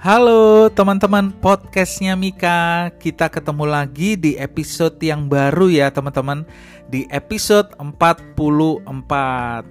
Halo teman-teman podcastnya Mika. Kita ketemu lagi di episode yang baru ya teman-teman. Di episode 44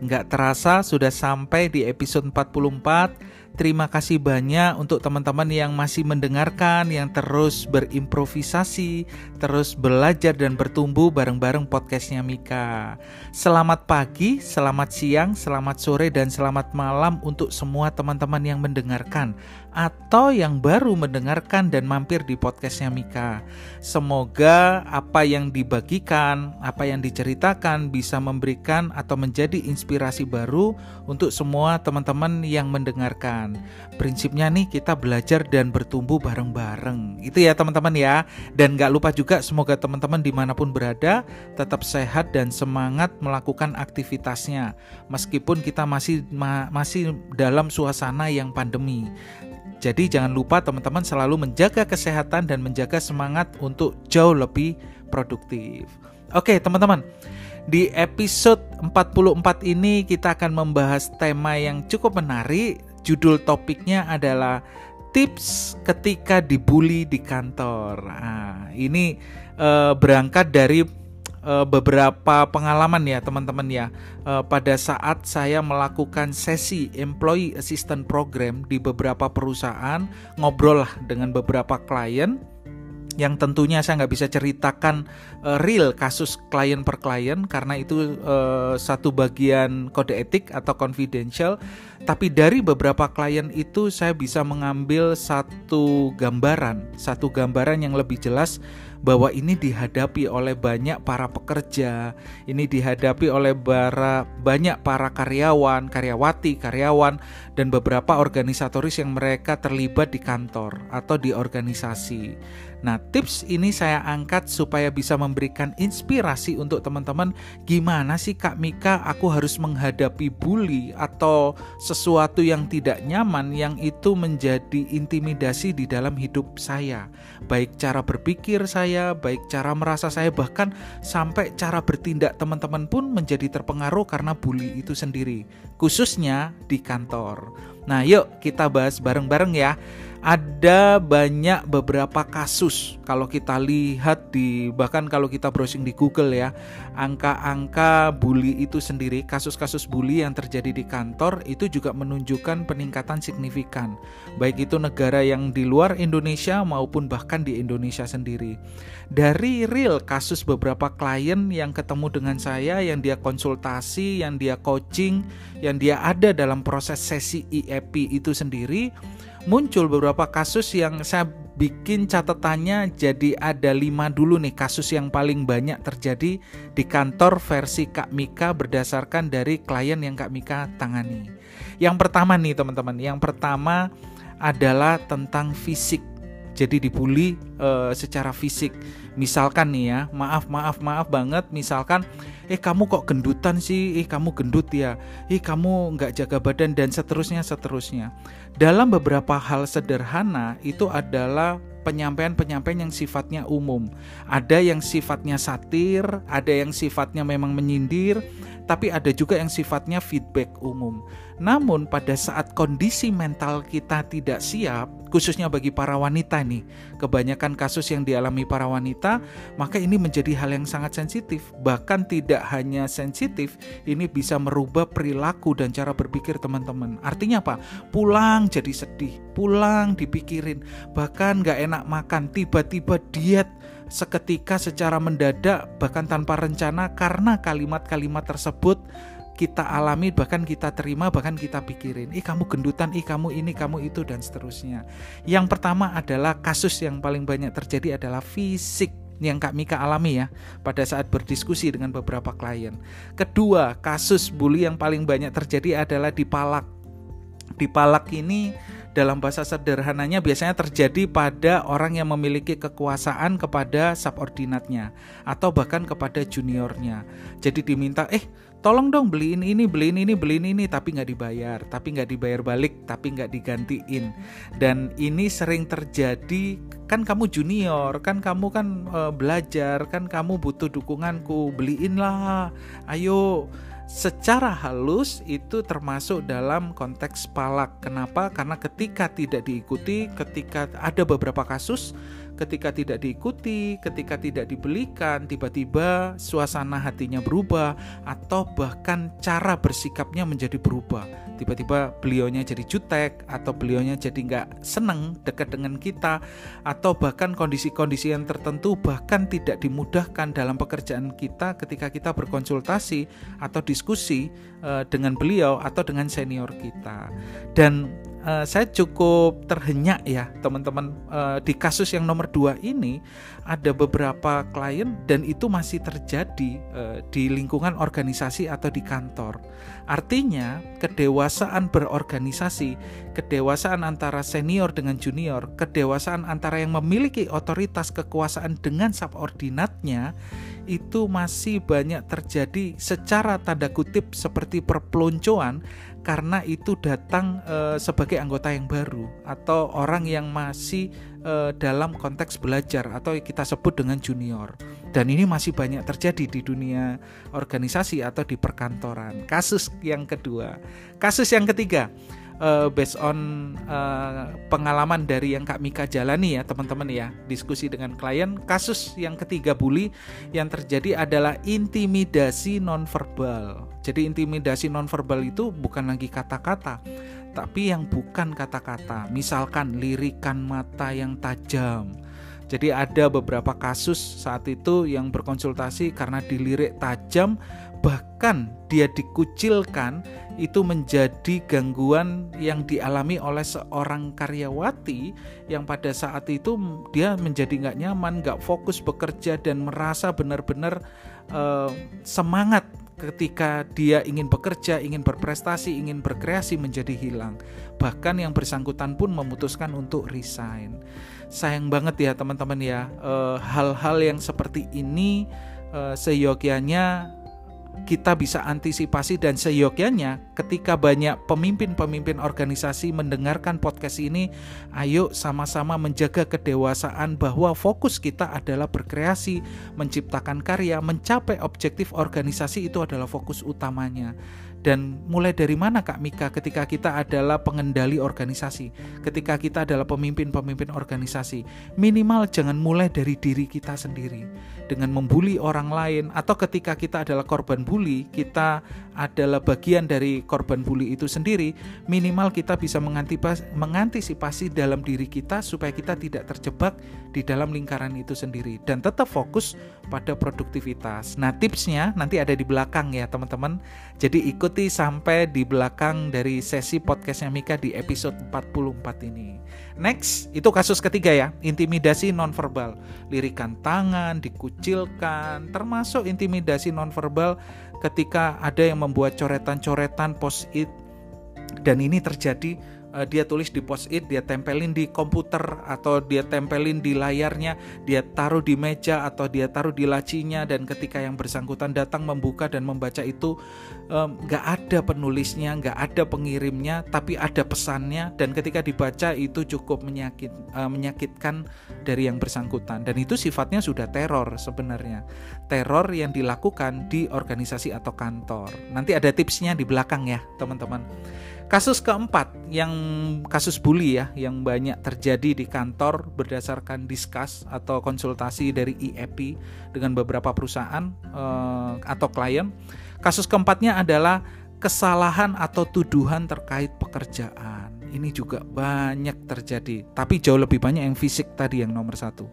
Nggak terasa sudah sampai di episode 44 Terima kasih banyak untuk teman-teman yang masih mendengarkan, yang terus berimprovisasi, terus belajar dan bertumbuh bareng-bareng podcastnya Mika. Selamat pagi, selamat siang, selamat sore, dan selamat malam untuk semua teman-teman yang mendengarkan atau yang baru mendengarkan dan mampir di podcastnya Mika. Semoga apa yang dibagikan, apa yang diceritakan bisa memberikan atau menjadi inspirasi baru untuk semua teman-teman yang mendengarkan. Prinsipnya nih kita belajar dan bertumbuh bareng-bareng. Itu ya teman-teman ya. Dan gak lupa juga semoga teman-teman di mana pun berada tetap sehat dan semangat melakukan aktivitasnya. Meskipun kita masih ma masih dalam suasana yang pandemi. Jadi jangan lupa teman-teman selalu menjaga kesehatan dan menjaga semangat untuk jauh lebih produktif. Oke, teman-teman. Di episode 44 ini kita akan membahas tema yang cukup menarik. Judul topiknya adalah tips ketika dibully di kantor. Nah, ini uh, berangkat dari uh, beberapa pengalaman ya teman-teman ya. Uh, pada saat saya melakukan sesi employee assistant program di beberapa perusahaan ngobrol lah dengan beberapa klien yang tentunya saya nggak bisa ceritakan uh, real kasus klien per klien karena itu satu bagian kode etik atau confidential. Tapi dari beberapa klien itu saya bisa mengambil satu gambaran satu gambaran yang lebih jelas bahwa ini dihadapi oleh banyak para pekerja, ini dihadapi oleh para, banyak para karyawan, karyawati, karyawan, dan beberapa organisatoris yang mereka terlibat di kantor atau di organisasi. Nah, tips ini saya angkat supaya bisa memberikan inspirasi untuk teman-teman gimana sih Kak Mika aku harus menghadapi bully atau sesuatu yang tidak nyaman yang itu menjadi intimidasi di dalam hidup saya. Baik cara berpikir saya, baik cara merasa saya bahkan sampai cara bertindak teman-teman pun menjadi terpengaruh karena bully itu sendiri, khususnya di kantor. Nah, yuk kita bahas bareng-bareng ya ada banyak beberapa kasus kalau kita lihat di bahkan kalau kita browsing di Google ya angka-angka bully itu sendiri kasus-kasus bully yang terjadi di kantor itu juga menunjukkan peningkatan signifikan. Baik itu negara yang di luar Indonesia maupun bahkan di Indonesia sendiri. Dari real kasus beberapa klien yang ketemu dengan saya yang dia konsultasi yang dia coaching yang dia ada dalam proses sesi IEP itu sendiri muncul beberapa kasus yang saya bikin catatannya jadi ada lima dulu nih kasus yang paling banyak terjadi di kantor versi Kak Mika berdasarkan dari klien yang Kak Mika tangani. Yang pertama nih teman-teman, yang pertama adalah tentang fisik. Jadi dibully uh, secara fisik. Misalkan nih ya, maaf maaf maaf banget. Misalkan, eh kamu kok gendutan sih? Eh kamu gendut ya? Eh kamu nggak jaga badan dan seterusnya seterusnya. Dalam beberapa hal sederhana itu adalah penyampaian-penyampaian yang sifatnya umum. Ada yang sifatnya satir, ada yang sifatnya memang menyindir, tapi ada juga yang sifatnya feedback umum. Namun pada saat kondisi mental kita tidak siap, khususnya bagi para wanita nih, kebanyakan kasus yang dialami para wanita, maka ini menjadi hal yang sangat sensitif. Bahkan tidak hanya sensitif, ini bisa merubah perilaku dan cara berpikir teman-teman. Artinya apa? Pulang jadi sedih, pulang dipikirin, bahkan gak enak makan, tiba-tiba diet seketika secara mendadak bahkan tanpa rencana karena kalimat-kalimat tersebut kita alami bahkan kita terima bahkan kita pikirin ih kamu gendutan ih kamu ini kamu itu dan seterusnya yang pertama adalah kasus yang paling banyak terjadi adalah fisik yang Kak Mika alami ya pada saat berdiskusi dengan beberapa klien. Kedua, kasus bully yang paling banyak terjadi adalah di palak. Di palak ini dalam bahasa sederhananya biasanya terjadi pada orang yang memiliki kekuasaan kepada subordinatnya atau bahkan kepada juniornya. Jadi diminta, eh tolong dong beliin ini beliin ini beliin ini tapi nggak dibayar tapi nggak dibayar balik tapi nggak digantiin dan ini sering terjadi kan kamu junior kan kamu kan e, belajar kan kamu butuh dukunganku beliin lah ayo secara halus itu termasuk dalam konteks palak. Kenapa? Karena ketika tidak diikuti, ketika ada beberapa kasus ketika tidak diikuti, ketika tidak dibelikan, tiba-tiba suasana hatinya berubah atau bahkan cara bersikapnya menjadi berubah. Tiba-tiba beliaunya jadi jutek atau beliaunya jadi nggak seneng dekat dengan kita atau bahkan kondisi-kondisi yang tertentu bahkan tidak dimudahkan dalam pekerjaan kita ketika kita berkonsultasi atau diskusi uh, dengan beliau atau dengan senior kita. Dan uh, saya cukup terhenyak ya teman-teman uh, di kasus yang nomor dua ini ada beberapa klien dan itu masih terjadi uh, di lingkungan organisasi atau di kantor. Artinya kedewasaan berorganisasi, kedewasaan antara senior dengan junior, kedewasaan antara yang memiliki otoritas kekuasaan dengan subordinatnya itu masih banyak terjadi secara tanda kutip seperti perpeloncoan karena itu datang e, sebagai anggota yang baru atau orang yang masih e, dalam konteks belajar atau kita sebut dengan junior. Dan ini masih banyak terjadi di dunia organisasi atau di perkantoran. Kasus yang kedua, kasus yang ketiga uh, based on uh, pengalaman dari yang Kak Mika jalani ya teman-teman ya diskusi dengan klien kasus yang ketiga bully yang terjadi adalah intimidasi nonverbal jadi intimidasi nonverbal itu bukan lagi kata-kata tapi yang bukan kata-kata. Misalkan lirikan mata yang tajam. Jadi ada beberapa kasus saat itu yang berkonsultasi karena dilirik tajam bahkan dia dikucilkan itu menjadi gangguan yang dialami oleh seorang karyawati yang pada saat itu dia menjadi nggak nyaman, nggak fokus bekerja dan merasa benar-benar uh, semangat ketika dia ingin bekerja, ingin berprestasi, ingin berkreasi menjadi hilang. Bahkan yang bersangkutan pun memutuskan untuk resign. Sayang banget ya teman-teman ya, eh, hal-hal uh, yang seperti ini uh, seyogianya kita bisa antisipasi dan seyogyanya ketika banyak pemimpin-pemimpin organisasi mendengarkan podcast ini, ayo sama-sama menjaga kedewasaan bahwa fokus kita adalah berkreasi, menciptakan karya, mencapai objektif organisasi itu adalah fokus utamanya. Dan mulai dari mana Kak Mika ketika kita adalah pengendali organisasi, ketika kita adalah pemimpin-pemimpin organisasi, minimal jangan mulai dari diri kita sendiri. Dengan membuli orang lain atau ketika kita adalah korban bully, kita adalah bagian dari korban bully itu sendiri, minimal kita bisa mengantisipasi dalam diri kita supaya kita tidak terjebak di dalam lingkaran itu sendiri dan tetap fokus pada produktivitas. Nah, tipsnya nanti ada di belakang ya, teman-teman. Jadi ikuti sampai di belakang dari sesi podcastnya Mika di episode 44 ini. Next, itu kasus ketiga ya, intimidasi nonverbal. Lirikan tangan, dikucilkan, termasuk intimidasi nonverbal ketika ada yang membuat coretan-coretan post-it. Dan ini terjadi uh, dia tulis di post-it, dia tempelin di komputer atau dia tempelin di layarnya, dia taruh di meja atau dia taruh di lacinya dan ketika yang bersangkutan datang membuka dan membaca itu nggak um, ada penulisnya, nggak ada pengirimnya, tapi ada pesannya dan ketika dibaca itu cukup menyakit, uh, menyakitkan dari yang bersangkutan dan itu sifatnya sudah teror sebenarnya, teror yang dilakukan di organisasi atau kantor. Nanti ada tipsnya di belakang ya teman-teman. Kasus keempat yang kasus bully ya yang banyak terjadi di kantor berdasarkan diskus atau konsultasi dari IEP dengan beberapa perusahaan uh, atau klien. Kasus keempatnya adalah kesalahan atau tuduhan terkait pekerjaan. Ini juga banyak terjadi, tapi jauh lebih banyak yang fisik tadi yang nomor satu.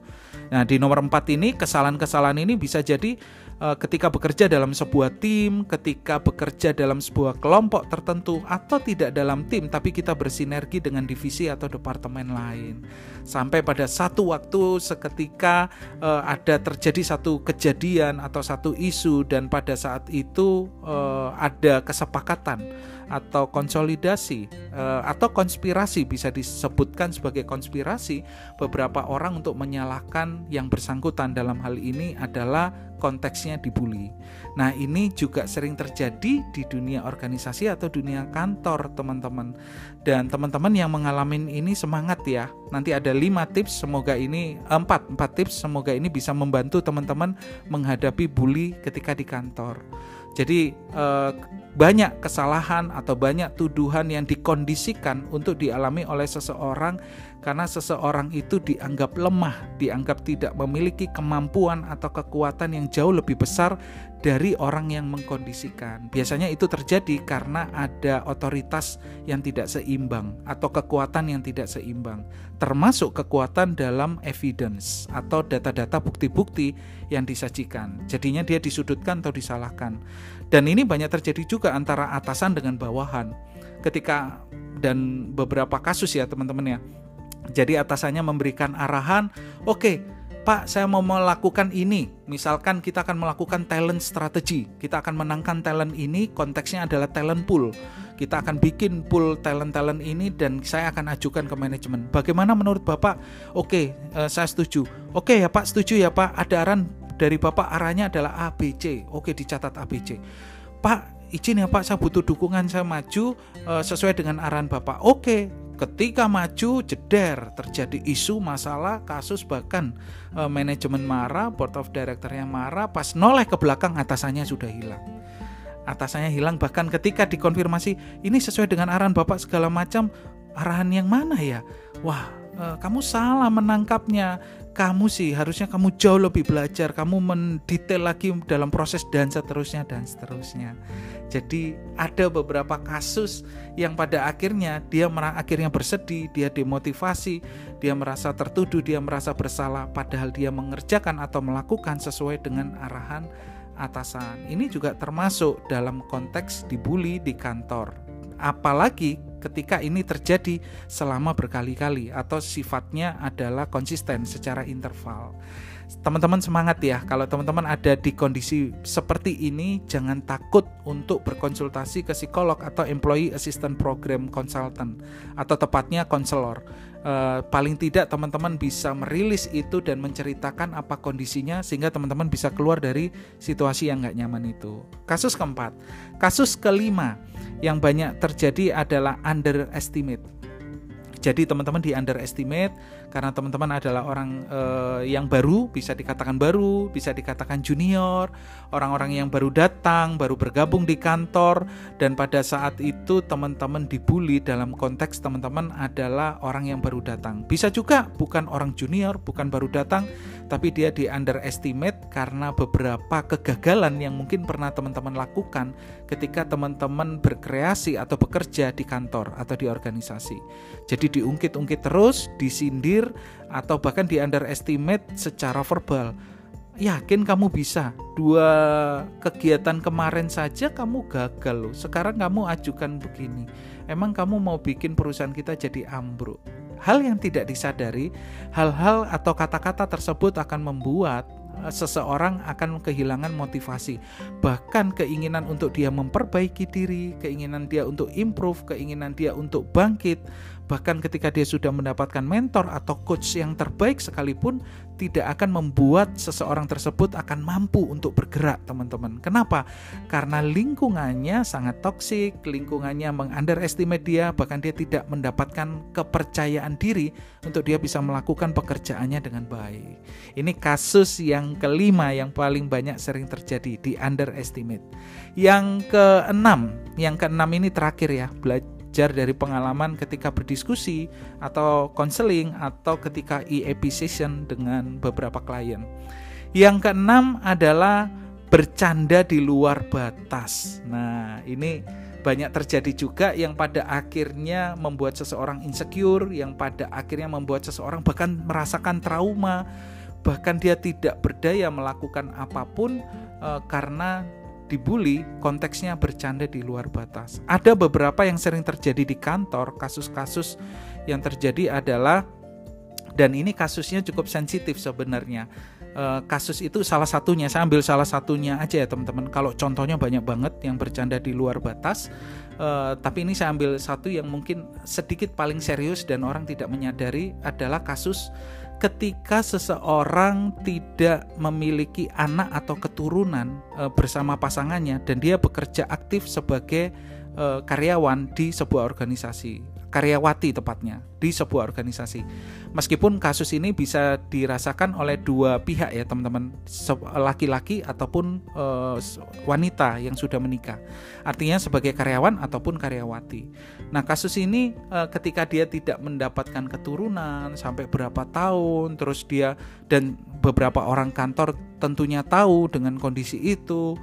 Nah di nomor empat ini kesalahan-kesalahan ini bisa jadi ketika bekerja dalam sebuah tim, ketika bekerja dalam sebuah kelompok tertentu, atau tidak dalam tim, tapi kita bersinergi dengan divisi atau departemen lain. Sampai pada satu waktu, seketika uh, ada terjadi satu kejadian atau satu isu, dan pada saat itu uh, ada kesepakatan atau konsolidasi atau konspirasi bisa disebutkan sebagai konspirasi beberapa orang untuk menyalahkan yang bersangkutan dalam hal ini adalah konteksnya dibully. Nah, ini juga sering terjadi di dunia organisasi atau dunia kantor, teman-teman. Dan teman-teman yang mengalami ini semangat ya. Nanti ada lima tips, semoga ini empat empat tips, semoga ini bisa membantu teman-teman menghadapi bully ketika di kantor. Jadi eh, banyak kesalahan atau banyak tuduhan yang dikondisikan untuk dialami oleh seseorang karena seseorang itu dianggap lemah, dianggap tidak memiliki kemampuan atau kekuatan yang jauh lebih besar dari orang yang mengkondisikan. Biasanya itu terjadi karena ada otoritas yang tidak seimbang atau kekuatan yang tidak seimbang, termasuk kekuatan dalam evidence atau data-data bukti-bukti yang disajikan. Jadinya dia disudutkan atau disalahkan. Dan ini banyak terjadi juga antara atasan dengan bawahan. Ketika dan beberapa kasus ya teman-teman ya. Jadi atasannya memberikan arahan, oke, okay, Pak, saya mau melakukan ini. Misalkan kita akan melakukan talent strategy. Kita akan menangkan talent ini, konteksnya adalah talent pool. Kita akan bikin pool talent-talent ini dan saya akan ajukan ke manajemen. Bagaimana menurut Bapak? Oke, uh, saya setuju. Oke ya Pak, setuju ya Pak. Ada arahan dari Bapak arahnya adalah ABC. Oke, dicatat ABC. Pak, izin ya Pak, saya butuh dukungan saya maju uh, sesuai dengan arahan Bapak. Oke, ketika maju jeder terjadi isu masalah kasus bahkan uh, manajemen marah, board of directornya marah, pas noleh ke belakang atasannya sudah hilang. Atasannya hilang bahkan ketika dikonfirmasi ini sesuai dengan arahan Bapak segala macam, arahan yang mana ya? Wah, uh, kamu salah menangkapnya kamu sih harusnya kamu jauh lebih belajar, kamu mendetail lagi dalam proses dan seterusnya dan seterusnya. Jadi ada beberapa kasus yang pada akhirnya dia akhirnya bersedih, dia demotivasi, dia merasa tertuduh, dia merasa bersalah padahal dia mengerjakan atau melakukan sesuai dengan arahan atasan. Ini juga termasuk dalam konteks dibully di kantor. Apalagi ketika ini terjadi selama berkali-kali atau sifatnya adalah konsisten secara interval. Teman-teman semangat ya, kalau teman-teman ada di kondisi seperti ini, jangan takut untuk berkonsultasi ke psikolog atau employee assistant program consultant atau tepatnya konselor. Uh, paling tidak teman-teman bisa merilis itu dan menceritakan apa kondisinya sehingga teman-teman bisa keluar dari situasi yang nggak nyaman itu. Kasus keempat, kasus kelima yang banyak terjadi adalah underestimate. Jadi teman-teman di underestimate karena teman-teman adalah orang uh, yang baru, bisa dikatakan baru, bisa dikatakan junior, orang-orang yang baru datang, baru bergabung di kantor dan pada saat itu teman-teman dibully dalam konteks teman-teman adalah orang yang baru datang. Bisa juga bukan orang junior, bukan baru datang, tapi dia di underestimate karena beberapa kegagalan yang mungkin pernah teman-teman lakukan ketika teman-teman berkreasi atau bekerja di kantor atau di organisasi. Jadi diungkit-ungkit terus, disindir atau bahkan di underestimate secara verbal. Yakin kamu bisa? Dua kegiatan kemarin saja kamu gagal loh. Sekarang kamu ajukan begini. Emang kamu mau bikin perusahaan kita jadi ambruk? Hal yang tidak disadari, hal-hal atau kata-kata tersebut akan membuat seseorang akan kehilangan motivasi, bahkan keinginan untuk dia memperbaiki diri, keinginan dia untuk improve, keinginan dia untuk bangkit, Bahkan ketika dia sudah mendapatkan mentor atau coach yang terbaik sekalipun tidak akan membuat seseorang tersebut akan mampu untuk bergerak, teman-teman. Kenapa? Karena lingkungannya sangat toksik, lingkungannya mengunderestimate dia, bahkan dia tidak mendapatkan kepercayaan diri untuk dia bisa melakukan pekerjaannya dengan baik. Ini kasus yang kelima yang paling banyak sering terjadi di underestimate. Yang keenam, yang keenam ini terakhir ya, belajar dari pengalaman ketika berdiskusi atau konseling atau ketika EAP session dengan beberapa klien. Yang keenam adalah bercanda di luar batas. Nah, ini banyak terjadi juga yang pada akhirnya membuat seseorang insecure, yang pada akhirnya membuat seseorang bahkan merasakan trauma, bahkan dia tidak berdaya melakukan apa pun e, karena dibully, konteksnya bercanda di luar batas. Ada beberapa yang sering terjadi di kantor, kasus-kasus yang terjadi adalah dan ini kasusnya cukup sensitif sebenarnya. E, kasus itu salah satunya, saya ambil salah satunya aja ya teman-teman. Kalau contohnya banyak banget yang bercanda di luar batas, e, tapi ini saya ambil satu yang mungkin sedikit paling serius dan orang tidak menyadari adalah kasus ketika seseorang tidak memiliki anak atau keturunan e, bersama pasangannya dan dia bekerja aktif sebagai e, karyawan di sebuah organisasi. Karyawati tepatnya di sebuah organisasi. Meskipun kasus ini bisa dirasakan oleh dua pihak ya teman-teman, laki-laki ataupun uh, wanita yang sudah menikah. Artinya sebagai karyawan ataupun karyawati. Nah kasus ini uh, ketika dia tidak mendapatkan keturunan sampai berapa tahun, terus dia dan beberapa orang kantor tentunya tahu dengan kondisi itu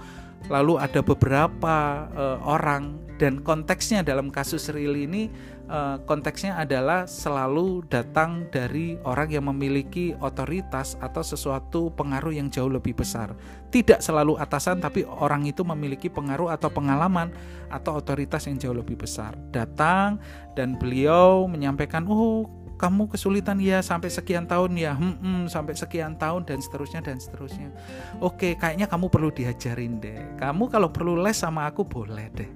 lalu ada beberapa uh, orang dan konteksnya dalam kasus real ini uh, konteksnya adalah selalu datang dari orang yang memiliki otoritas atau sesuatu pengaruh yang jauh lebih besar. Tidak selalu atasan tapi orang itu memiliki pengaruh atau pengalaman atau otoritas yang jauh lebih besar. Datang dan beliau menyampaikan, "Oh, kamu kesulitan ya sampai sekian tahun ya hmm, hmm, sampai sekian tahun dan seterusnya dan seterusnya oke kayaknya kamu perlu diajarin deh kamu kalau perlu les sama aku boleh deh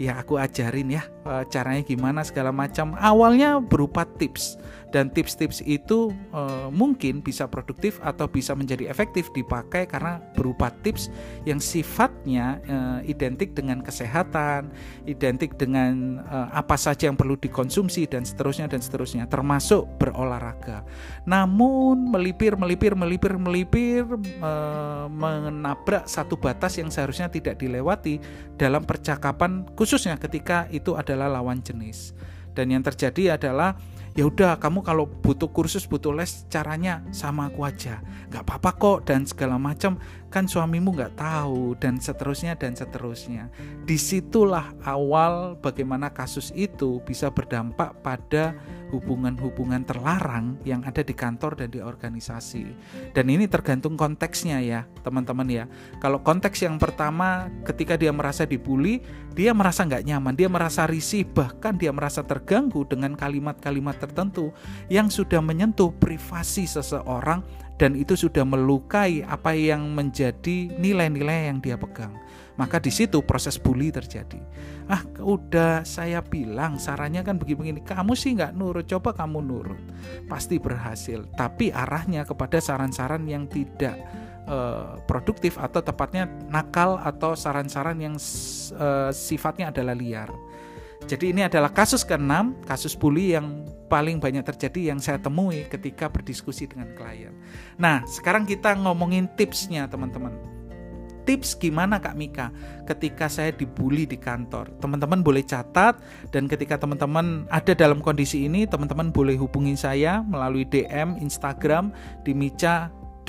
ya aku ajarin ya eh, caranya gimana segala macam awalnya berupa tips dan tips-tips itu e, mungkin bisa produktif atau bisa menjadi efektif dipakai karena berupa tips yang sifatnya e, identik dengan kesehatan, identik dengan e, apa saja yang perlu dikonsumsi dan seterusnya dan seterusnya termasuk berolahraga. Namun melipir melipir melipir melipir e, menabrak satu batas yang seharusnya tidak dilewati dalam percakapan khususnya ketika itu adalah lawan jenis. Dan yang terjadi adalah ya udah kamu kalau butuh kursus butuh les caranya sama aku aja nggak apa-apa kok dan segala macam kan suamimu nggak tahu dan seterusnya dan seterusnya. Di situlah awal bagaimana kasus itu bisa berdampak pada hubungan-hubungan terlarang yang ada di kantor dan di organisasi. Dan ini tergantung konteksnya ya teman-teman ya. Kalau konteks yang pertama ketika dia merasa dibully dia merasa nggak nyaman dia merasa risih bahkan dia merasa terganggu dengan kalimat-kalimat tertentu yang sudah menyentuh privasi seseorang dan itu sudah melukai apa yang menjadi nilai-nilai yang dia pegang. Maka di situ proses bully terjadi. Ah, udah saya bilang sarannya kan begini-begini. Kamu sih nggak nurut, coba kamu nurut, pasti berhasil. Tapi arahnya kepada saran-saran yang tidak uh, produktif atau tepatnya nakal atau saran-saran yang uh, sifatnya adalah liar. Jadi ini adalah kasus ke-6, kasus bully yang paling banyak terjadi yang saya temui ketika berdiskusi dengan klien. Nah, sekarang kita ngomongin tipsnya teman-teman. Tips gimana Kak Mika ketika saya dibully di kantor? Teman-teman boleh catat dan ketika teman-teman ada dalam kondisi ini, teman-teman boleh hubungi saya melalui DM Instagram di Mica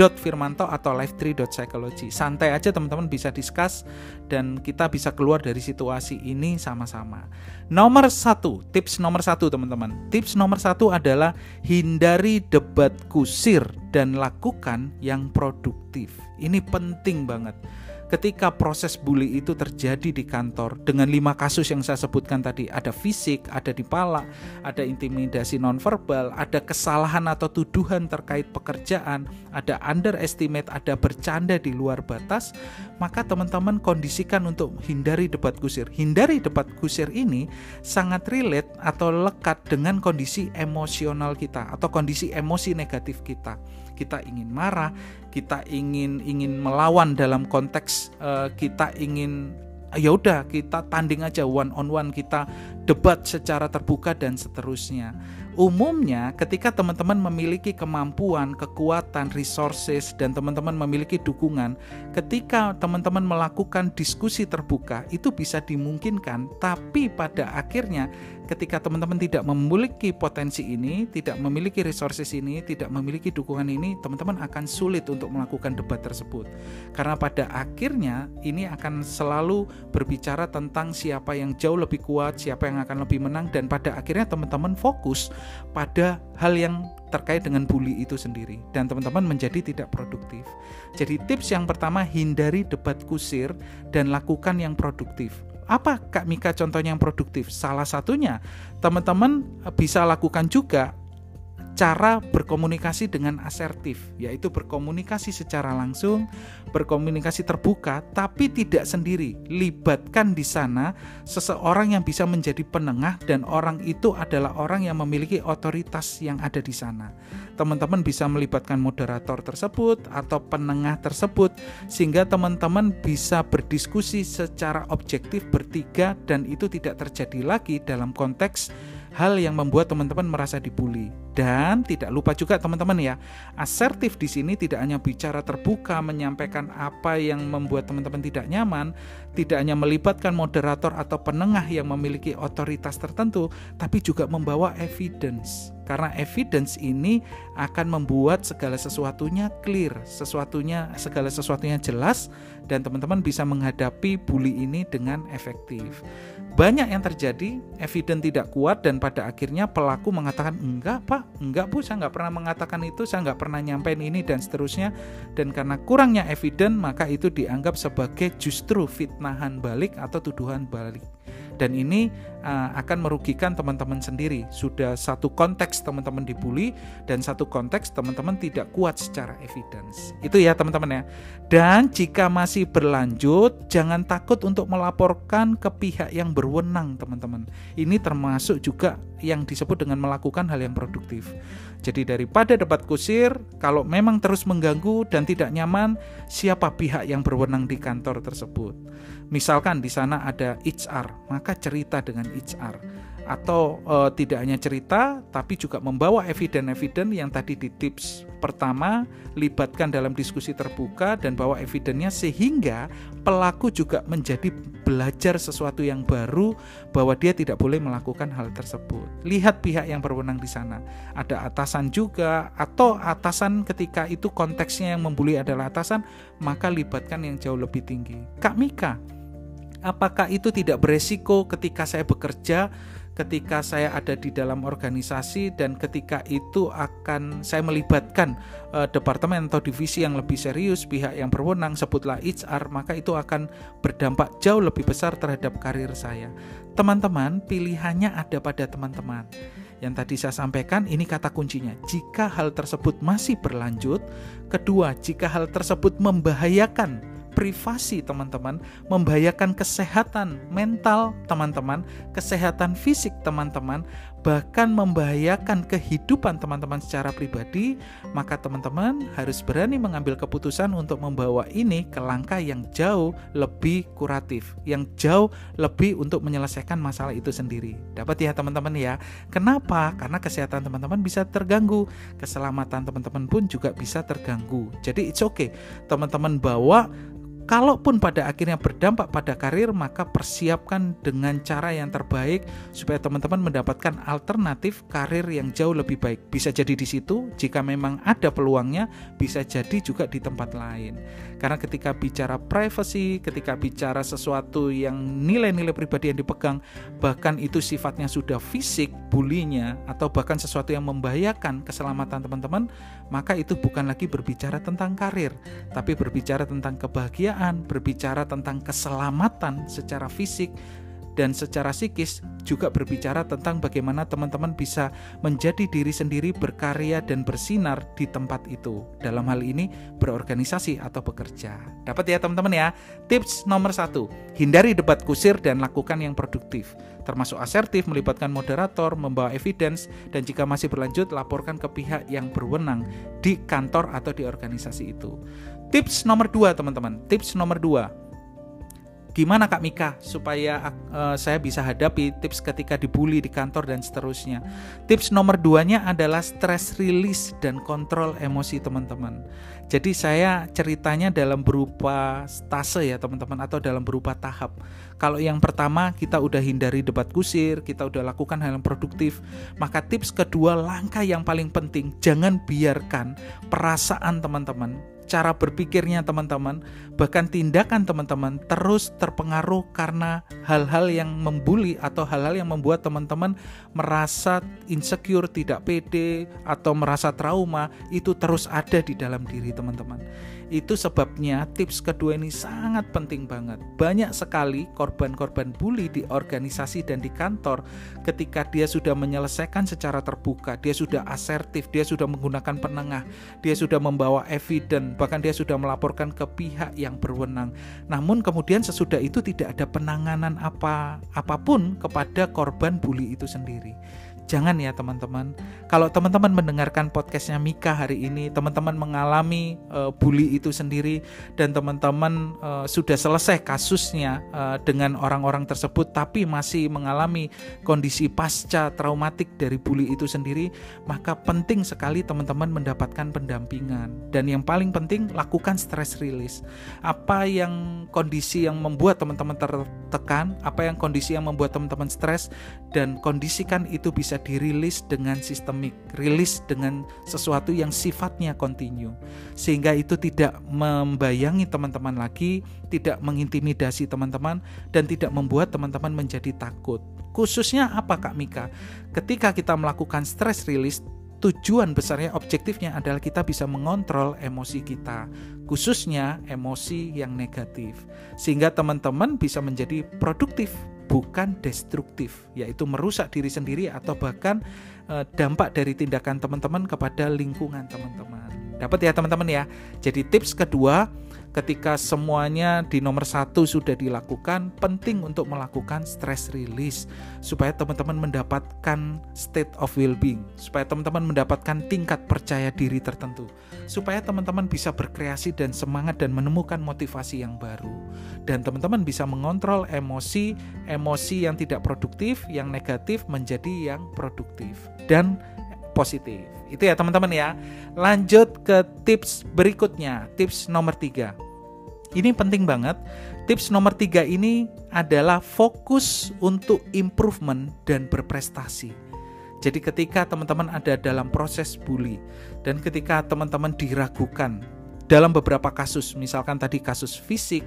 Firmanto atau life3.psychology. Santai aja teman-teman bisa discuss dan kita bisa keluar dari situasi ini sama-sama. Nomor satu, tips nomor satu teman-teman. Tips nomor satu adalah hindari debat kusir dan lakukan yang produktif. Ini penting banget ketika proses bully itu terjadi di kantor dengan lima kasus yang saya sebutkan tadi ada fisik, ada dipala, ada intimidasi nonverbal, ada kesalahan atau tuduhan terkait pekerjaan, ada underestimate, ada bercanda di luar batas, maka teman-teman kondisikan untuk hindari debat kusir. Hindari debat kusir ini sangat relate atau lekat dengan kondisi emosional kita atau kondisi emosi negatif kita kita ingin marah, kita ingin ingin melawan dalam konteks uh, kita ingin ya udah kita tanding aja one on one kita debat secara terbuka dan seterusnya. Umumnya ketika teman-teman memiliki kemampuan, kekuatan, resources dan teman-teman memiliki dukungan, ketika teman-teman melakukan diskusi terbuka itu bisa dimungkinkan, tapi pada akhirnya ketika teman-teman tidak memiliki potensi ini, tidak memiliki resources ini, tidak memiliki dukungan ini, teman-teman akan sulit untuk melakukan debat tersebut. Karena pada akhirnya ini akan selalu berbicara tentang siapa yang jauh lebih kuat, siapa yang akan lebih menang dan pada akhirnya teman-teman fokus pada hal yang terkait dengan bully itu sendiri dan teman-teman menjadi tidak produktif. Jadi tips yang pertama hindari debat kusir dan lakukan yang produktif apa Kak Mika contohnya yang produktif? Salah satunya teman-teman bisa lakukan juga cara berkomunikasi dengan asertif, yaitu berkomunikasi secara langsung, berkomunikasi terbuka, tapi tidak sendiri. Libatkan di sana seseorang yang bisa menjadi penengah, dan orang itu adalah orang yang memiliki otoritas yang ada di sana. Teman-teman bisa melibatkan moderator tersebut atau penengah tersebut, sehingga teman-teman bisa berdiskusi secara objektif bertiga, dan itu tidak terjadi lagi dalam konteks hal yang membuat teman-teman merasa dibully. Dan tidak lupa juga teman-teman ya, asertif di sini tidak hanya bicara terbuka menyampaikan apa yang membuat teman-teman tidak nyaman, tidak hanya melibatkan moderator atau penengah yang memiliki otoritas tertentu, tapi juga membawa evidence. Karena evidence ini akan membuat segala sesuatunya clear, sesuatunya segala sesuatunya jelas dan teman-teman bisa menghadapi bully ini dengan efektif. Banyak yang terjadi, evidence tidak kuat dan pada akhirnya pelaku mengatakan enggak pak, enggak bu, saya nggak pernah mengatakan itu, saya nggak pernah nyampein ini dan seterusnya. Dan karena kurangnya evidence maka itu dianggap sebagai justru fitnahan balik atau tuduhan balik dan ini uh, akan merugikan teman-teman sendiri. Sudah satu konteks teman-teman dibully dan satu konteks teman-teman tidak kuat secara evidence. Itu ya teman-teman ya. Dan jika masih berlanjut, jangan takut untuk melaporkan ke pihak yang berwenang, teman-teman. Ini termasuk juga yang disebut dengan melakukan hal yang produktif. Jadi daripada debat kusir, kalau memang terus mengganggu dan tidak nyaman, siapa pihak yang berwenang di kantor tersebut? Misalkan di sana ada HR, maka cerita dengan HR atau e, tidak hanya cerita tapi juga membawa eviden-eviden yang tadi di tips pertama libatkan dalam diskusi terbuka dan bawa evidennya sehingga pelaku juga menjadi belajar sesuatu yang baru bahwa dia tidak boleh melakukan hal tersebut. Lihat pihak yang berwenang di sana. Ada atasan juga atau atasan ketika itu konteksnya yang membuli adalah atasan, maka libatkan yang jauh lebih tinggi. Kak Mika, apakah itu tidak beresiko ketika saya bekerja, ketika saya ada di dalam organisasi dan ketika itu akan saya melibatkan uh, departemen atau divisi yang lebih serius, pihak yang berwenang sebutlah HR, maka itu akan berdampak jauh lebih besar terhadap karir saya. Teman-teman, pilihannya ada pada teman-teman. Yang tadi saya sampaikan ini kata kuncinya. Jika hal tersebut masih berlanjut, kedua, jika hal tersebut membahayakan privasi teman-teman, membahayakan kesehatan mental teman-teman, kesehatan fisik teman-teman, bahkan membahayakan kehidupan teman-teman secara pribadi, maka teman-teman harus berani mengambil keputusan untuk membawa ini ke langkah yang jauh lebih kuratif, yang jauh lebih untuk menyelesaikan masalah itu sendiri. Dapat ya teman-teman ya. Kenapa? Karena kesehatan teman-teman bisa terganggu, keselamatan teman-teman pun juga bisa terganggu. Jadi it's okay. Teman-teman bawa kalaupun pada akhirnya berdampak pada karir, maka persiapkan dengan cara yang terbaik supaya teman-teman mendapatkan alternatif karir yang jauh lebih baik. Bisa jadi di situ, jika memang ada peluangnya, bisa jadi juga di tempat lain. Karena ketika bicara privacy, ketika bicara sesuatu yang nilai-nilai pribadi yang dipegang, bahkan itu sifatnya sudah fisik, bulinya, atau bahkan sesuatu yang membahayakan keselamatan teman-teman, maka itu bukan lagi berbicara tentang karir, tapi berbicara tentang kebahagiaan berbicara tentang keselamatan secara fisik dan secara psikis juga berbicara tentang bagaimana teman-teman bisa menjadi diri sendiri berkarya dan bersinar di tempat itu. Dalam hal ini berorganisasi atau bekerja. Dapat ya teman-teman ya? Tips nomor satu hindari debat kusir dan lakukan yang produktif. Termasuk asertif melibatkan moderator membawa evidence dan jika masih berlanjut laporkan ke pihak yang berwenang di kantor atau di organisasi itu. Tips nomor dua teman-teman, tips nomor dua. Gimana Kak Mika supaya uh, saya bisa hadapi tips ketika dibully di kantor dan seterusnya. Tips nomor duanya adalah stress release dan kontrol emosi teman-teman. Jadi saya ceritanya dalam berupa stase ya teman-teman atau dalam berupa tahap. Kalau yang pertama kita udah hindari debat kusir, kita udah lakukan hal yang produktif, maka tips kedua langkah yang paling penting jangan biarkan perasaan teman-teman cara berpikirnya teman-teman, bahkan tindakan teman-teman terus terpengaruh karena hal-hal yang membuli atau hal-hal yang membuat teman-teman merasa insecure, tidak pede, atau merasa trauma, itu terus ada di dalam diri teman-teman. Itu sebabnya tips kedua ini sangat penting banget. Banyak sekali korban-korban bully di organisasi dan di kantor ketika dia sudah menyelesaikan secara terbuka, dia sudah asertif, dia sudah menggunakan penengah, dia sudah membawa evidence, bahkan dia sudah melaporkan ke pihak yang berwenang. Namun kemudian sesudah itu tidak ada penanganan apa apa pun kepada korban bully itu sendiri. Jangan ya teman-teman. Kalau teman-teman mendengarkan podcastnya Mika hari ini, teman-teman mengalami uh, bully itu sendiri dan teman-teman uh, sudah selesai kasusnya uh, dengan orang-orang tersebut, tapi masih mengalami kondisi pasca traumatik dari bully itu sendiri, maka penting sekali teman-teman mendapatkan pendampingan. Dan yang paling penting lakukan stress release. Apa yang kondisi yang membuat teman-teman tertekan, apa yang kondisi yang membuat teman-teman stres dan kondisikan itu bisa dirilis dengan sistemik, rilis dengan sesuatu yang sifatnya kontinu. Sehingga itu tidak membayangi teman-teman lagi, tidak mengintimidasi teman-teman dan tidak membuat teman-teman menjadi takut. Khususnya apa Kak Mika? Ketika kita melakukan stress release, tujuan besarnya objektifnya adalah kita bisa mengontrol emosi kita khususnya emosi yang negatif sehingga teman-teman bisa menjadi produktif bukan destruktif, yaitu merusak diri sendiri atau bahkan e, dampak dari tindakan teman-teman kepada lingkungan teman-teman. Dapat ya teman-teman ya. Jadi tips kedua ketika semuanya di nomor satu sudah dilakukan, penting untuk melakukan stress release supaya teman-teman mendapatkan state of well-being, supaya teman-teman mendapatkan tingkat percaya diri tertentu, supaya teman-teman bisa berkreasi dan semangat dan menemukan motivasi yang baru, dan teman-teman bisa mengontrol emosi, emosi yang tidak produktif, yang negatif menjadi yang produktif dan positif. Itu ya teman-teman ya. Lanjut ke tips berikutnya, tips nomor tiga. Ini penting banget. Tips nomor tiga ini adalah fokus untuk improvement dan berprestasi. Jadi ketika teman-teman ada dalam proses bully dan ketika teman-teman diragukan dalam beberapa kasus, misalkan tadi kasus fisik,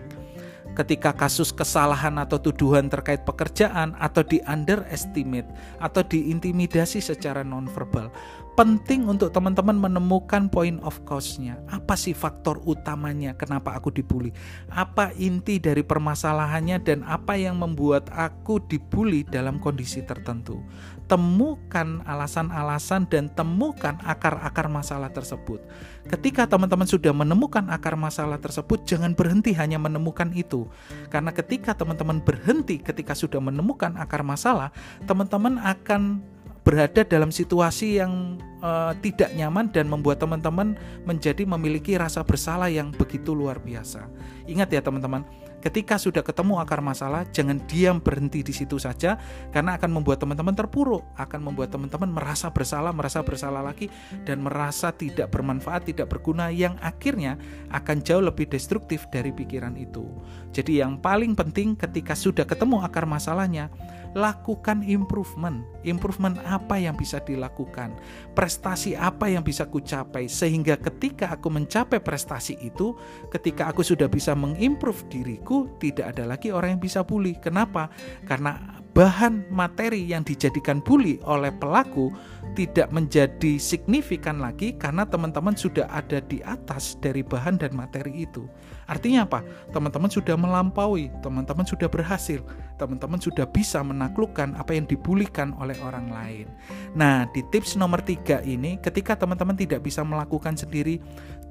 ketika kasus kesalahan atau tuduhan terkait pekerjaan atau di underestimate atau diintimidasi secara nonverbal penting untuk teman-teman menemukan point of cause-nya. Apa sih faktor utamanya kenapa aku dibully? Apa inti dari permasalahannya dan apa yang membuat aku dibully dalam kondisi tertentu? Temukan alasan-alasan dan temukan akar-akar masalah tersebut. Ketika teman-teman sudah menemukan akar masalah tersebut, jangan berhenti hanya menemukan itu. Karena ketika teman-teman berhenti ketika sudah menemukan akar masalah, teman-teman akan berada dalam situasi yang uh, tidak nyaman dan membuat teman-teman menjadi memiliki rasa bersalah yang begitu luar biasa. Ingat ya teman-teman, ketika sudah ketemu akar masalah, jangan diam berhenti di situ saja karena akan membuat teman-teman terpuruk, akan membuat teman-teman merasa bersalah, merasa bersalah lagi dan merasa tidak bermanfaat, tidak berguna yang akhirnya akan jauh lebih destruktif dari pikiran itu. Jadi yang paling penting ketika sudah ketemu akar masalahnya, lakukan improvement. Improvement apa yang bisa dilakukan? Prestasi apa yang bisa kucapai sehingga ketika aku mencapai prestasi itu, ketika aku sudah bisa mengimprove diriku, tidak ada lagi orang yang bisa bully. Kenapa? Karena bahan materi yang dijadikan bully oleh pelaku tidak menjadi signifikan lagi karena teman-teman sudah ada di atas dari bahan dan materi itu. Artinya apa? Teman-teman sudah melampaui, teman-teman sudah berhasil, teman-teman sudah bisa menaklukkan apa yang dibulikan oleh orang lain. Nah, di tips nomor tiga ini, ketika teman-teman tidak bisa melakukan sendiri,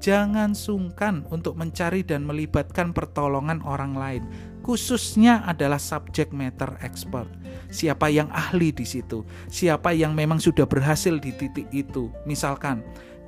jangan sungkan untuk mencari dan melibatkan pertolongan orang lain khususnya adalah subject matter expert. Siapa yang ahli di situ? Siapa yang memang sudah berhasil di titik itu? Misalkan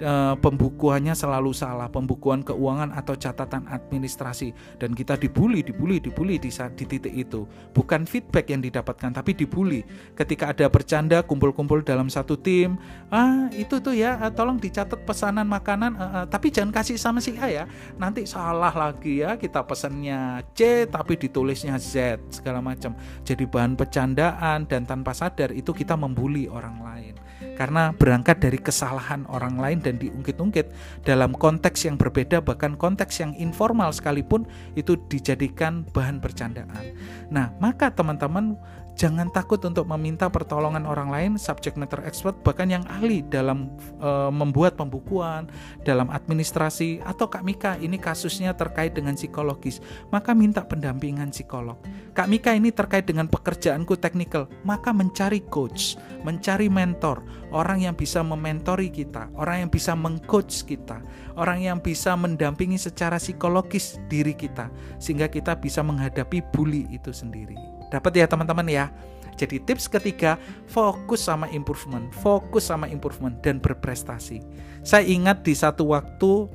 uh, pembukuannya selalu salah, pembukuan keuangan atau catatan administrasi dan kita dibully, dibully, dibully di saat di titik itu. Bukan feedback yang didapatkan tapi dibully. Ketika ada bercanda kumpul-kumpul dalam satu tim, ah itu tuh ya eh, tolong dicatat pesanan makanan uh, uh, tapi jangan kasih sama si A ya. Nanti salah lagi ya kita pesannya C tapi ditulisnya Z segala macam. Jadi bahan bercandaan dan tanpa sadar itu kita membuli orang lain karena berangkat dari kesalahan orang lain dan diungkit-ungkit dalam konteks yang berbeda bahkan konteks yang informal sekalipun itu dijadikan bahan bercandaan. Nah, maka teman-teman jangan takut untuk meminta pertolongan orang lain, subject matter expert, bahkan yang ahli dalam e, membuat pembukuan, dalam administrasi, atau Kak Mika ini kasusnya terkait dengan psikologis, maka minta pendampingan psikolog. Kak Mika ini terkait dengan pekerjaanku teknikal, maka mencari coach, mencari mentor, orang yang bisa mementori kita, orang yang bisa mengcoach kita, orang yang bisa mendampingi secara psikologis diri kita, sehingga kita bisa menghadapi bully itu sendiri. Dapat ya teman-teman ya. Jadi tips ketiga, fokus sama improvement, fokus sama improvement dan berprestasi. Saya ingat di satu waktu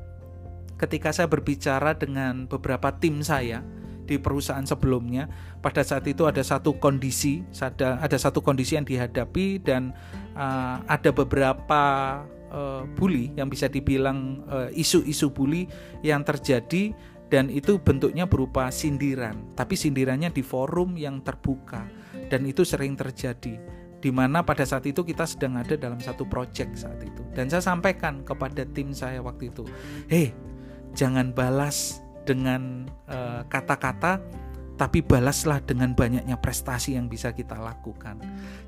ketika saya berbicara dengan beberapa tim saya di perusahaan sebelumnya, pada saat itu ada satu kondisi, ada ada satu kondisi yang dihadapi dan uh, ada beberapa uh, bully yang bisa dibilang isu isu-isu bully yang terjadi dan itu bentuknya berupa sindiran, tapi sindirannya di forum yang terbuka dan itu sering terjadi di mana pada saat itu kita sedang ada dalam satu project saat itu dan saya sampaikan kepada tim saya waktu itu, "Hei, jangan balas dengan eh, kata-kata uh, tapi balaslah dengan banyaknya prestasi yang bisa kita lakukan.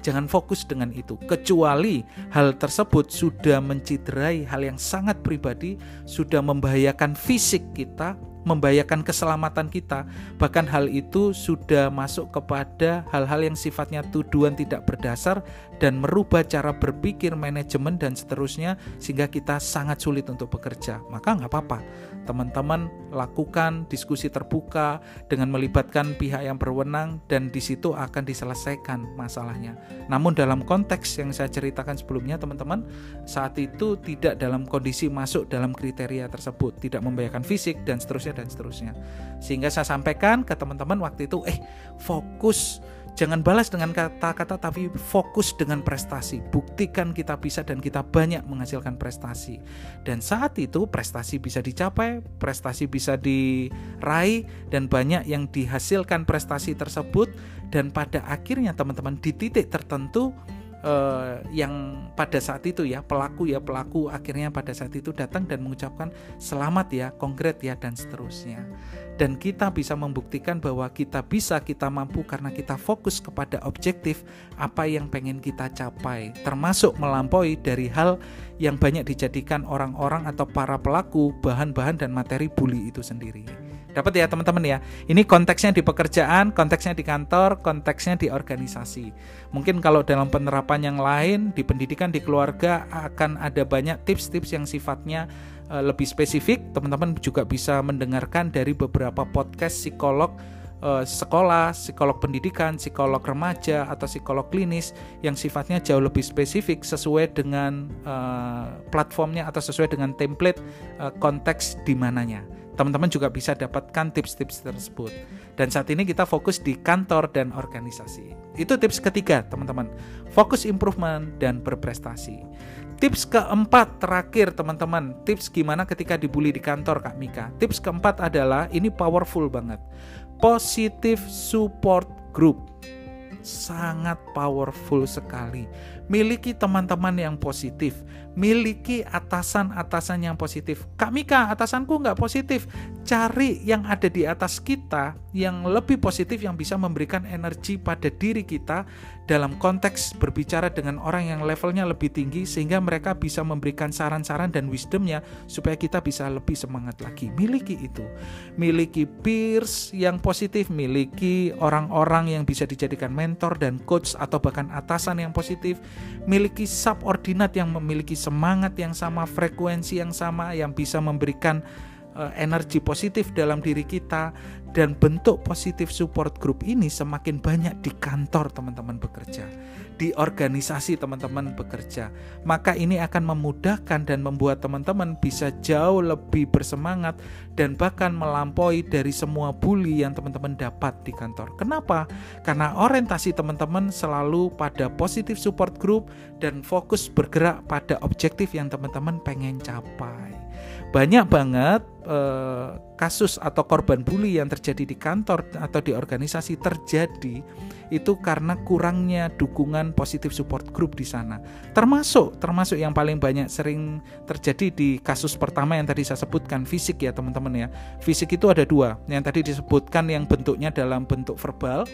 Jangan fokus dengan itu, kecuali hal tersebut sudah menciderai hal yang sangat pribadi, sudah membahayakan fisik kita, membahayakan keselamatan kita. Bahkan hal itu sudah masuk kepada hal-hal yang sifatnya tuduhan tidak berdasar dan merubah cara berpikir manajemen dan seterusnya sehingga kita sangat sulit untuk bekerja. Maka nggak apa-apa, teman-teman lakukan diskusi terbuka dengan melibatkan pihak yang berwenang dan di situ akan diselesaikan masalahnya. Namun dalam konteks yang saya ceritakan sebelumnya teman-teman, saat itu tidak dalam kondisi masuk dalam kriteria tersebut, tidak membahayakan fisik dan seterusnya dan seterusnya. Sehingga saya sampaikan ke teman-teman waktu itu, eh fokus Jangan balas dengan kata-kata tapi fokus dengan prestasi. Buktikan kita bisa dan kita banyak menghasilkan prestasi. Dan saat itu prestasi bisa dicapai, prestasi bisa diraih dan banyak yang dihasilkan prestasi tersebut dan pada akhirnya teman-teman di titik tertentu uh, yang pada saat itu ya pelaku ya pelaku akhirnya pada saat itu datang dan mengucapkan selamat ya konkret ya dan seterusnya. Dan kita bisa membuktikan bahwa kita bisa kita mampu karena kita fokus kepada objektif apa yang pengen kita capai. Termasuk melampaui dari hal yang banyak dijadikan orang-orang atau para pelaku bahan-bahan dan materi bully itu sendiri Dapat ya teman-teman ya. Ini konteksnya di pekerjaan, konteksnya di kantor, konteksnya di organisasi. Mungkin kalau dalam penerapan yang lain di pendidikan di keluarga akan ada banyak tips-tips yang sifatnya uh, lebih spesifik. Teman-teman juga bisa mendengarkan dari beberapa podcast psikolog uh, sekolah, psikolog pendidikan, psikolog remaja atau psikolog klinis yang sifatnya jauh lebih spesifik sesuai dengan uh, platformnya atau sesuai dengan template uh, konteks di mananya teman-teman juga bisa dapatkan tips-tips tersebut. Dan saat ini kita fokus di kantor dan organisasi. Itu tips ketiga, teman-teman. Fokus improvement dan berprestasi. Tips keempat terakhir, teman-teman. Tips gimana ketika dibully di kantor, Kak Mika. Tips keempat adalah ini powerful banget. Positive support group sangat powerful sekali. Miliki teman-teman yang positif, miliki atasan-atasan yang positif. Kak Mika, atasanku nggak positif. Cari yang ada di atas kita yang lebih positif yang bisa memberikan energi pada diri kita dalam konteks berbicara dengan orang yang levelnya lebih tinggi sehingga mereka bisa memberikan saran-saran dan wisdomnya supaya kita bisa lebih semangat lagi. Miliki itu. Miliki peers yang positif, miliki orang-orang yang bisa dijadikan mentor dan coach atau bahkan atasan yang positif, miliki subordinat yang memiliki semangat yang sama, frekuensi yang sama yang bisa memberikan uh, energi positif dalam diri kita dan bentuk positif support group ini semakin banyak di kantor teman-teman bekerja, di organisasi teman-teman bekerja. Maka ini akan memudahkan dan membuat teman-teman bisa jauh lebih bersemangat dan bahkan melampaui dari semua bully yang teman-teman dapat di kantor. Kenapa? Karena orientasi teman-teman selalu pada positif support group dan fokus bergerak pada objektif yang teman-teman pengen capai banyak banget eh, kasus atau korban bully yang terjadi di kantor atau di organisasi terjadi itu karena kurangnya dukungan positif support group di sana. Termasuk termasuk yang paling banyak sering terjadi di kasus pertama yang tadi saya sebutkan fisik ya teman-teman ya. Fisik itu ada dua. Yang tadi disebutkan yang bentuknya dalam bentuk verbal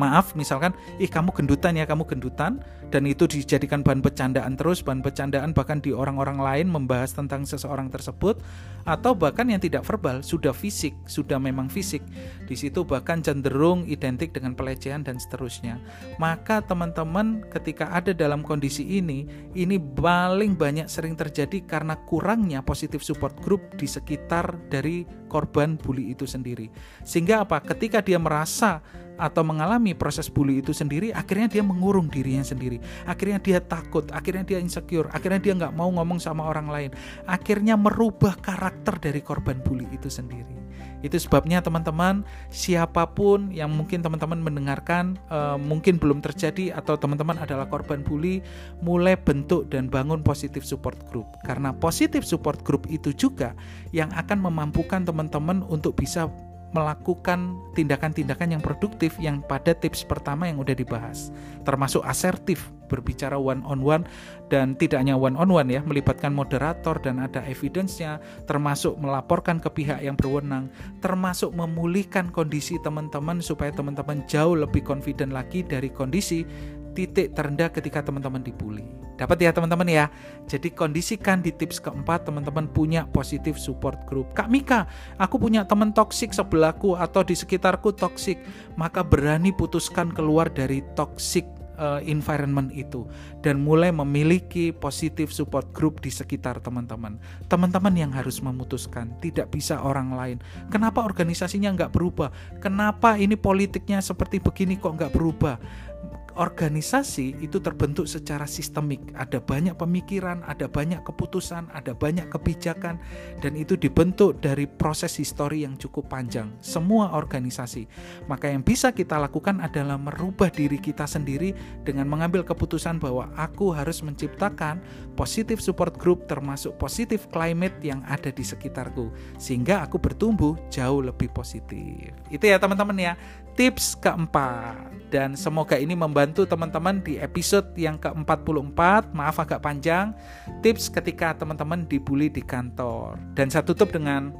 maaf misalkan ih kamu gendutan ya kamu gendutan dan itu dijadikan bahan bercandaan terus bahan bercandaan bahkan di orang-orang lain membahas tentang seseorang tersebut atau bahkan yang tidak verbal sudah fisik sudah memang fisik. Di situ bahkan cenderung identik dengan pelecehan dan seterusnya. Maka teman-teman ketika ada dalam kondisi ini ini paling banyak sering terjadi karena kurangnya positif support group di sekitar dari korban bully itu sendiri. Sehingga apa? Ketika dia merasa atau mengalami proses bully itu sendiri, akhirnya dia mengurung dirinya sendiri. Akhirnya dia takut, akhirnya dia insecure, akhirnya dia nggak mau ngomong sama orang lain. Akhirnya merubah karakter dari korban bully itu sendiri. Itu sebabnya teman-teman, siapa pun yang mungkin teman-teman mendengarkan, uh, mungkin belum terjadi atau teman-teman adalah korban bully, mulai bentuk dan bangun positif support group. Karena positif support group itu juga yang akan memampukan teman-teman untuk bisa melakukan tindakan-tindakan yang produktif yang pada tips pertama yang udah dibahas. Termasuk asertif berbicara one on one dan tidak hanya one on one ya melibatkan moderator dan ada evidence-nya termasuk melaporkan ke pihak yang berwenang termasuk memulihkan kondisi teman-teman supaya teman-teman jauh lebih confident lagi dari kondisi titik terendah ketika teman-teman dibully. Dapat ya teman-teman ya. Jadi kondisikan di tips keempat teman-teman punya positif support group. Kak Mika, aku punya teman toksik sebelahku atau di sekitarku toksik, maka berani putuskan keluar dari toxic uh, environment itu dan mulai memiliki positif support group di sekitar teman-teman. Teman-teman yang harus memutuskan, tidak bisa orang lain. Kenapa organisasinya nggak berubah? Kenapa ini politiknya seperti begini kok nggak berubah? Organisasi itu terbentuk secara sistemik. Ada banyak pemikiran, ada banyak keputusan, ada banyak kebijakan, dan itu dibentuk dari proses histori yang cukup panjang. Semua organisasi, maka yang bisa kita lakukan adalah merubah diri kita sendiri dengan mengambil keputusan bahwa aku harus menciptakan positif support group, termasuk positif climate yang ada di sekitarku, sehingga aku bertumbuh jauh lebih positif. Itu ya, teman-teman, ya tips keempat. Dan semoga ini membantu teman-teman di episode yang ke-44 maaf agak panjang. Tips ketika teman-teman dibully di kantor. Dan saya tutup dengan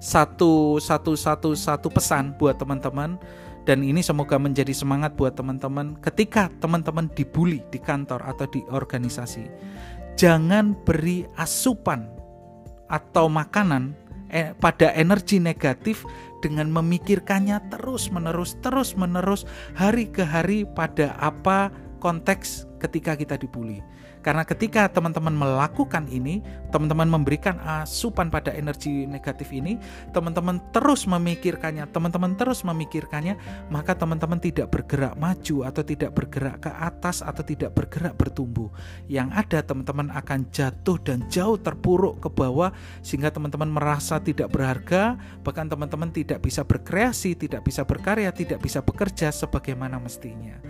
satu satu satu satu pesan buat teman-teman. Dan ini semoga menjadi semangat buat teman-teman ketika teman-teman dibully di kantor atau di organisasi. Jangan beri asupan atau makanan eh, pada energi negatif dengan memikirkannya terus-menerus, terus-menerus, hari ke hari pada apa konteks ketika kita dibully. Karena ketika teman-teman melakukan ini, teman-teman memberikan asupan pada energi negatif ini, teman-teman terus memikirkannya, teman-teman terus memikirkannya, maka teman-teman tidak bergerak maju atau tidak bergerak ke atas atau tidak bergerak bertumbuh. Yang ada teman-teman akan jatuh dan jauh terpuruk ke bawah sehingga teman-teman merasa tidak berharga, bahkan teman-teman tidak bisa berkreasi, tidak bisa berkarya, tidak bisa bekerja sebagaimana mestinya.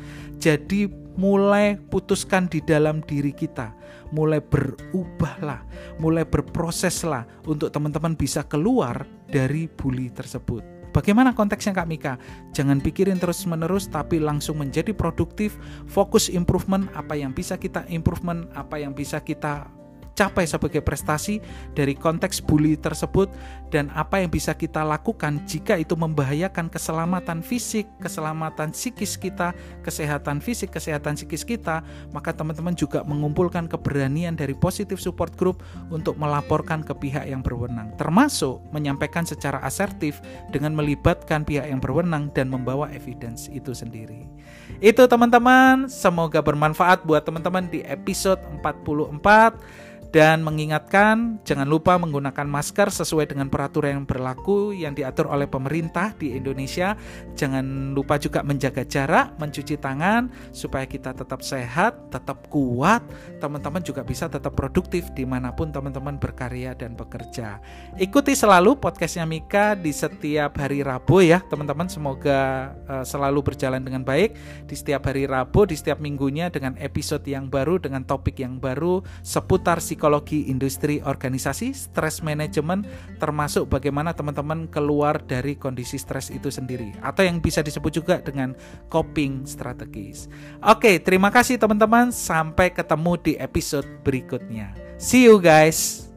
Jadi mulai putuskan di dalam diri kita, mulai berubahlah, mulai berproseslah untuk teman-teman bisa keluar dari bully tersebut. Bagaimana konteksnya Kak Mika? Jangan pikirin terus-menerus tapi langsung menjadi produktif, fokus improvement apa yang bisa kita improvement, apa yang bisa kita capai sebagai prestasi dari konteks bully tersebut dan apa yang bisa kita lakukan jika itu membahayakan keselamatan fisik, keselamatan psikis kita, kesehatan fisik, kesehatan psikis kita, maka teman-teman juga mengumpulkan keberanian dari positive support group untuk melaporkan ke pihak yang berwenang, termasuk menyampaikan secara asertif dengan melibatkan pihak yang berwenang dan membawa evidence itu sendiri. Itu teman-teman, semoga bermanfaat buat teman-teman di episode 44 dan mengingatkan jangan lupa menggunakan masker sesuai dengan peraturan yang berlaku yang diatur oleh pemerintah di Indonesia. Jangan lupa juga menjaga jarak, mencuci tangan supaya kita tetap sehat, tetap kuat. Teman-teman juga bisa tetap produktif di mana pun teman-teman berkarya dan bekerja. Ikuti selalu podcastnya Mika di setiap hari Rabu ya teman-teman. Semoga uh, selalu berjalan dengan baik di setiap hari Rabu, di setiap minggunya dengan episode yang baru, dengan topik yang baru seputar psikologi psikologi industri organisasi, stress management, termasuk bagaimana teman-teman keluar dari kondisi stres itu sendiri, atau yang bisa disebut juga dengan coping strategis. Oke, terima kasih teman-teman. Sampai ketemu di episode berikutnya. See you guys.